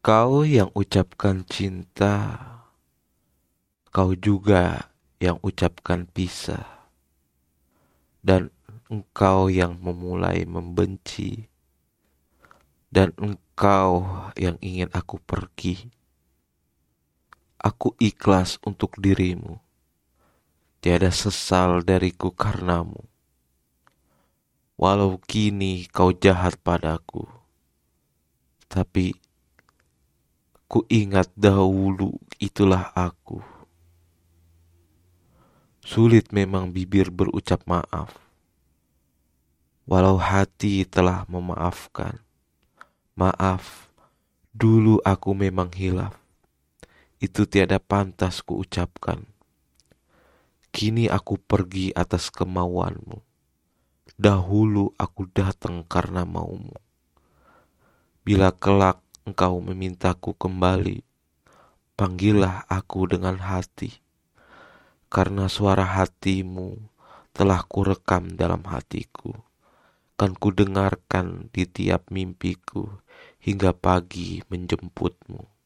Kau yang ucapkan cinta, kau juga yang ucapkan pisah, dan engkau yang memulai membenci, dan engkau yang ingin aku pergi. Aku ikhlas untuk dirimu, tiada sesal dariku karenamu. Walau kini kau jahat padaku, tapi ku ingat dahulu itulah aku. Sulit memang bibir berucap maaf, walau hati telah memaafkan. Maaf, dulu aku memang hilaf, itu tiada pantas ku ucapkan. Kini aku pergi atas kemauanmu. Dahulu aku datang karena maumu. Bila kelak engkau memintaku kembali, panggillah aku dengan hati. Karena suara hatimu telah kurekam dalam hatiku. Kan ku dengarkan di tiap mimpiku hingga pagi menjemputmu.